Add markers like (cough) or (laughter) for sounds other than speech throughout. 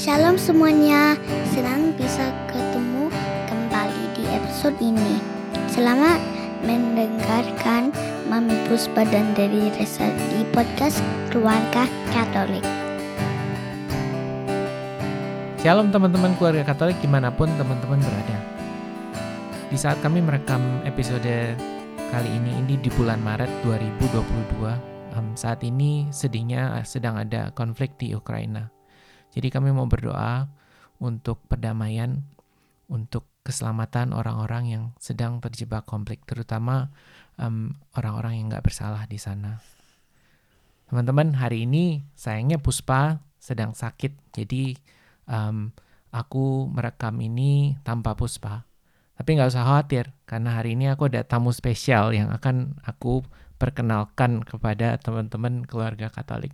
Shalom semuanya, senang bisa ketemu kembali di episode ini. Selamat mendengarkan Mami Puspa dan dari Resa di podcast Keluarga Katolik. Shalom teman-teman keluarga Katolik di mana pun teman-teman berada. Di saat kami merekam episode kali ini, ini di bulan Maret 2022, um, saat ini sedihnya sedang ada konflik di Ukraina. Jadi kami mau berdoa untuk perdamaian, untuk keselamatan orang-orang yang sedang terjebak konflik, terutama orang orang-orang yang nggak bersalah di sana. Teman-teman, hari ini sayangnya Puspa sedang sakit, jadi um, aku merekam ini tanpa Puspa. Tapi nggak usah khawatir, karena hari ini aku ada tamu spesial yang akan aku perkenalkan kepada teman-teman keluarga Katolik.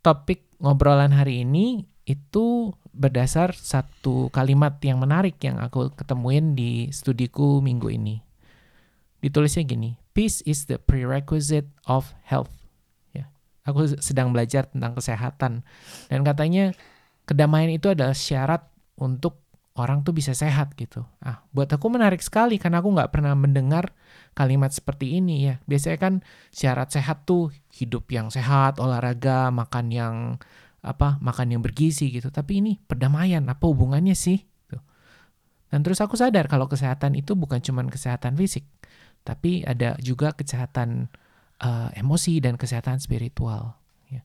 Topik ngobrolan hari ini itu berdasar satu kalimat yang menarik yang aku ketemuin di studiku minggu ini. Ditulisnya gini, peace is the prerequisite of health. Ya, aku sedang belajar tentang kesehatan dan katanya kedamaian itu adalah syarat untuk orang tuh bisa sehat gitu. Ah, buat aku menarik sekali karena aku nggak pernah mendengar kalimat seperti ini ya. Biasanya kan syarat sehat tuh hidup yang sehat, olahraga, makan yang apa makan yang bergizi gitu tapi ini perdamaian apa hubungannya sih gitu. dan terus aku sadar kalau kesehatan itu bukan cuma kesehatan fisik tapi ada juga kesehatan uh, emosi dan kesehatan spiritual ya.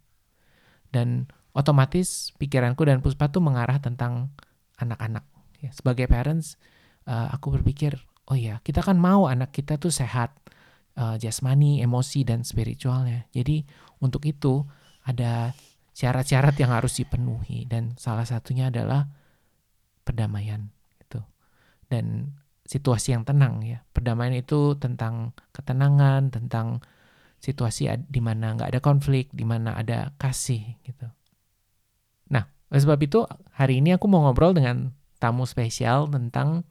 dan otomatis pikiranku dan puspa tuh mengarah tentang anak-anak ya. sebagai parents uh, aku berpikir oh ya kita kan mau anak kita tuh sehat uh, jasmani emosi dan spiritualnya jadi untuk itu ada syarat-syarat yang harus dipenuhi. Dan salah satunya adalah perdamaian itu dan situasi yang tenang ya. Perdamaian itu tentang ketenangan tentang situasi di mana nggak ada konflik di mana ada kasih gitu. Nah oleh sebab itu hari ini aku mau ngobrol dengan tamu spesial tentang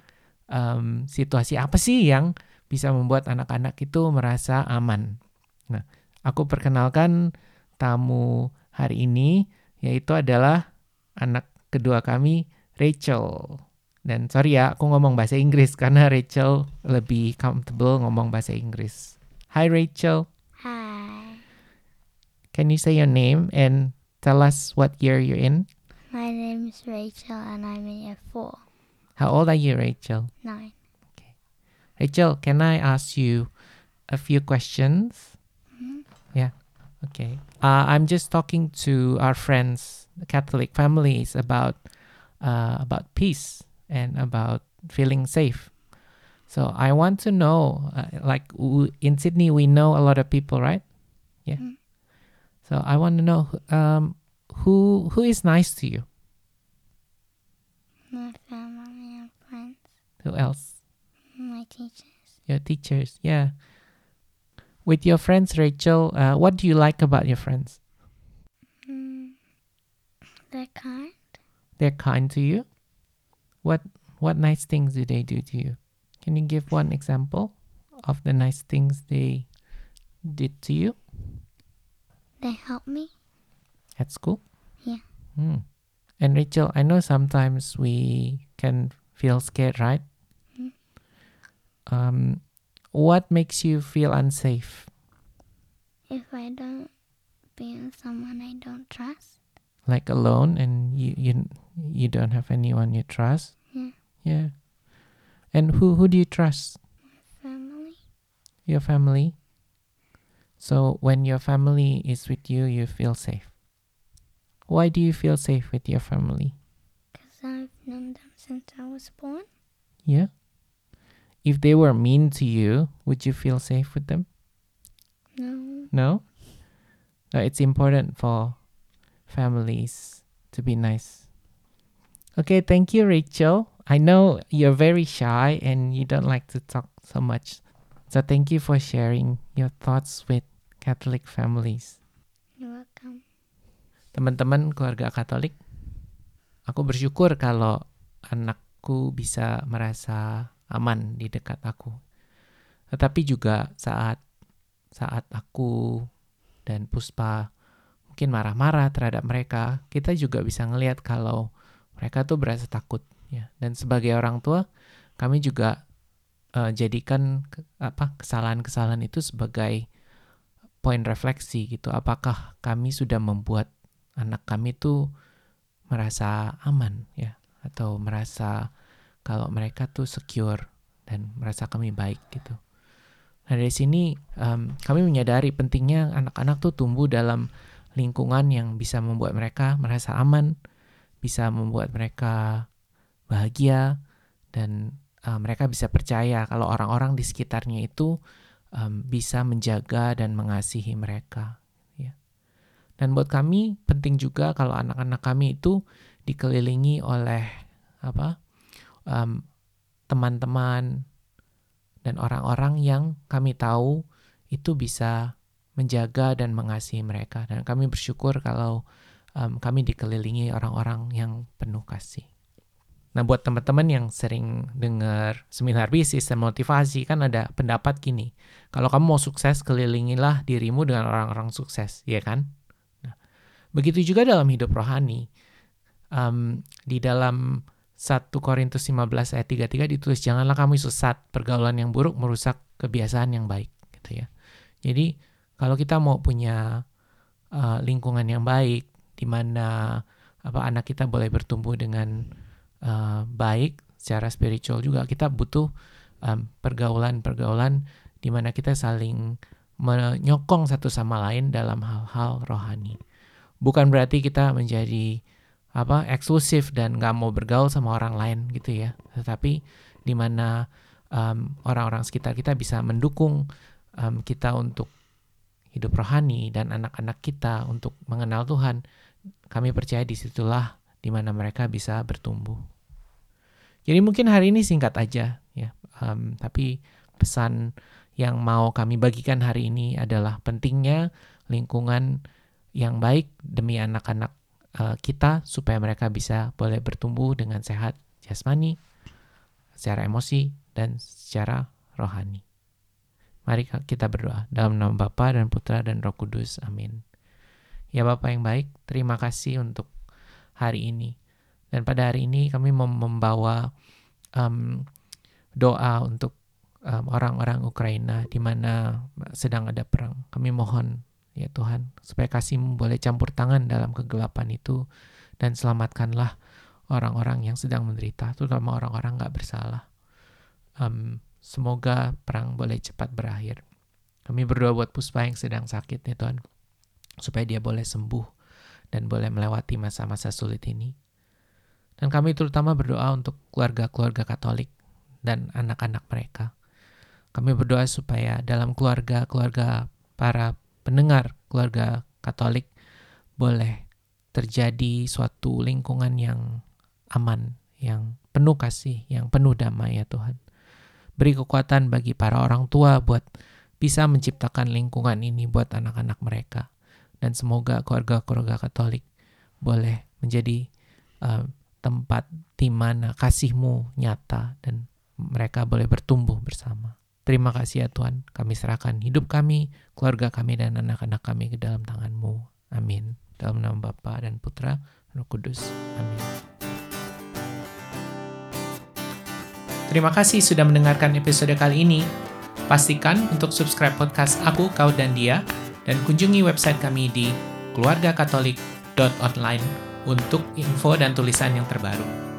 um, situasi apa sih yang bisa membuat anak-anak itu merasa aman. Nah aku perkenalkan tamu hari ini yaitu adalah anak kedua kami Rachel. Dan sorry ya, aku ngomong bahasa Inggris (laughs) karena Rachel lebih comfortable ngomong bahasa Inggris. Hi Rachel. Hi. Can you say your name and tell us what year you're in? My name is Rachel and I'm in year 4. How old are you, Rachel? 9. Okay. Rachel, can I ask you a few questions? Mm -hmm. Yeah. Okay. Uh, I'm just talking to our friends, the Catholic families, about uh, about peace and about feeling safe. So I want to know, uh, like in Sydney, we know a lot of people, right? Yeah. Mm. So I want to know um, who who is nice to you. My family and friends. Who else? My teachers. Your teachers, yeah with your friends, Rachel, uh, what do you like about your friends? Mm, they're kind. They're kind to you. What what nice things do they do to you? Can you give one example of the nice things they did to you? They help me. At school? Yeah. Hmm. And Rachel, I know sometimes we can feel scared, right? Mm. Um, what makes you feel unsafe? If I don't be with someone I don't trust. Like alone and you you you don't have anyone you trust? Yeah. Yeah. And who who do you trust? My family. Your family. So when your family is with you, you feel safe. Why do you feel safe with your family? Because I've known them since I was born. Yeah if they were mean to you, would you feel safe with them? No. No? No, it's important for families to be nice. Okay, thank you, Rachel. I know you're very shy and you don't like to talk so much. So thank you for sharing your thoughts with Catholic families. You're welcome. Teman-teman keluarga Katolik, aku bersyukur kalau anakku bisa merasa aman di dekat aku. Tetapi juga saat saat aku dan Puspa mungkin marah-marah terhadap mereka, kita juga bisa ngelihat kalau Mereka tuh berasa takut ya. Dan sebagai orang tua, kami juga uh, jadikan ke, apa kesalahan-kesalahan itu sebagai poin refleksi gitu. Apakah kami sudah membuat anak kami tuh merasa aman ya atau merasa kalau mereka tuh secure dan merasa kami baik gitu. Nah dari sini um, kami menyadari pentingnya anak-anak tuh tumbuh dalam lingkungan yang bisa membuat mereka merasa aman, bisa membuat mereka bahagia dan uh, mereka bisa percaya kalau orang-orang di sekitarnya itu um, bisa menjaga dan mengasihi mereka. Ya. Dan buat kami penting juga kalau anak-anak kami itu dikelilingi oleh apa um, teman-teman dan orang-orang yang kami tahu itu bisa menjaga dan mengasihi mereka. Dan kami bersyukur kalau um, kami dikelilingi orang-orang yang penuh kasih. Nah, buat teman-teman yang sering dengar seminar bisnis dan motivasi, kan ada pendapat gini, kalau kamu mau sukses, kelilingilah dirimu dengan orang-orang sukses, ya kan? Nah, begitu juga dalam hidup rohani. Um, di dalam 1 Korintus 15 ayat 33 ditulis janganlah kamu sesat pergaulan yang buruk merusak kebiasaan yang baik gitu ya. Jadi kalau kita mau punya uh, lingkungan yang baik di mana apa anak kita boleh bertumbuh dengan uh, baik secara spiritual juga kita butuh pergaulan-pergaulan di mana kita saling menyokong satu sama lain dalam hal-hal rohani. Bukan berarti kita menjadi apa eksklusif dan nggak mau bergaul sama orang lain gitu ya. Tetapi di mana um, orang-orang sekitar kita bisa mendukung um, kita untuk hidup rohani dan anak-anak kita untuk mengenal Tuhan kami percaya di situlah di mana mereka bisa bertumbuh. Jadi mungkin hari ini singkat aja ya um, tapi pesan yang mau kami bagikan hari ini adalah pentingnya lingkungan yang baik demi anak-anak uh, kita supaya mereka bisa boleh bertumbuh dengan sehat jasmani, secara emosi, dan secara rohani. Mari kita berdoa dalam nama Bapa dan Putra dan Roh Kudus. Amin. Ya Bapak yang baik, terima kasih untuk hari ini. Dan pada hari ini kami membawa um, doa untuk orang-orang Ukraina di mana sedang ada perang. Kami mohon ya Tuhan, supaya kasih-Mu boleh campur tangan dalam kegelapan itu dan selamatkanlah orang-orang yang sedang menderita, terutama orang-orang gak bersalah. Um, semoga perang boleh cepat berakhir. Kami berdoa buat Puspa yang sedang sakit ya Tuhan, supaya dia boleh sembuh dan boleh melewati masa-masa sulit ini. Dan kami terutama berdoa untuk keluarga-keluarga Katolik dan anak-anak mereka. Kami berdoa supaya dalam keluarga-keluarga para pendengar keluarga Katolik boleh terjadi suatu lingkungan yang aman, yang penuh kasih, yang penuh damai ya Tuhan. Beri kekuatan bagi para orang tua buat bisa menciptakan lingkungan ini buat anak-anak mereka. Dan semoga keluarga-keluarga Katolik boleh menjadi uh, tempat di mana kasihmu nyata dan mereka boleh bertumbuh bersama. Terima kasih ya Tuhan, kami serahkan hidup kami, keluarga kami, dan anak-anak kami ke dalam tangan-Mu. Amin. Dalam nama Bapa dan Putra, Roh Kudus. Amin. Terima kasih sudah mendengarkan episode kali ini. Pastikan untuk subscribe podcast Aku, Kau, dan Dia, dan kunjungi website kami di keluargakatolik.online untuk info dan tulisan yang terbaru.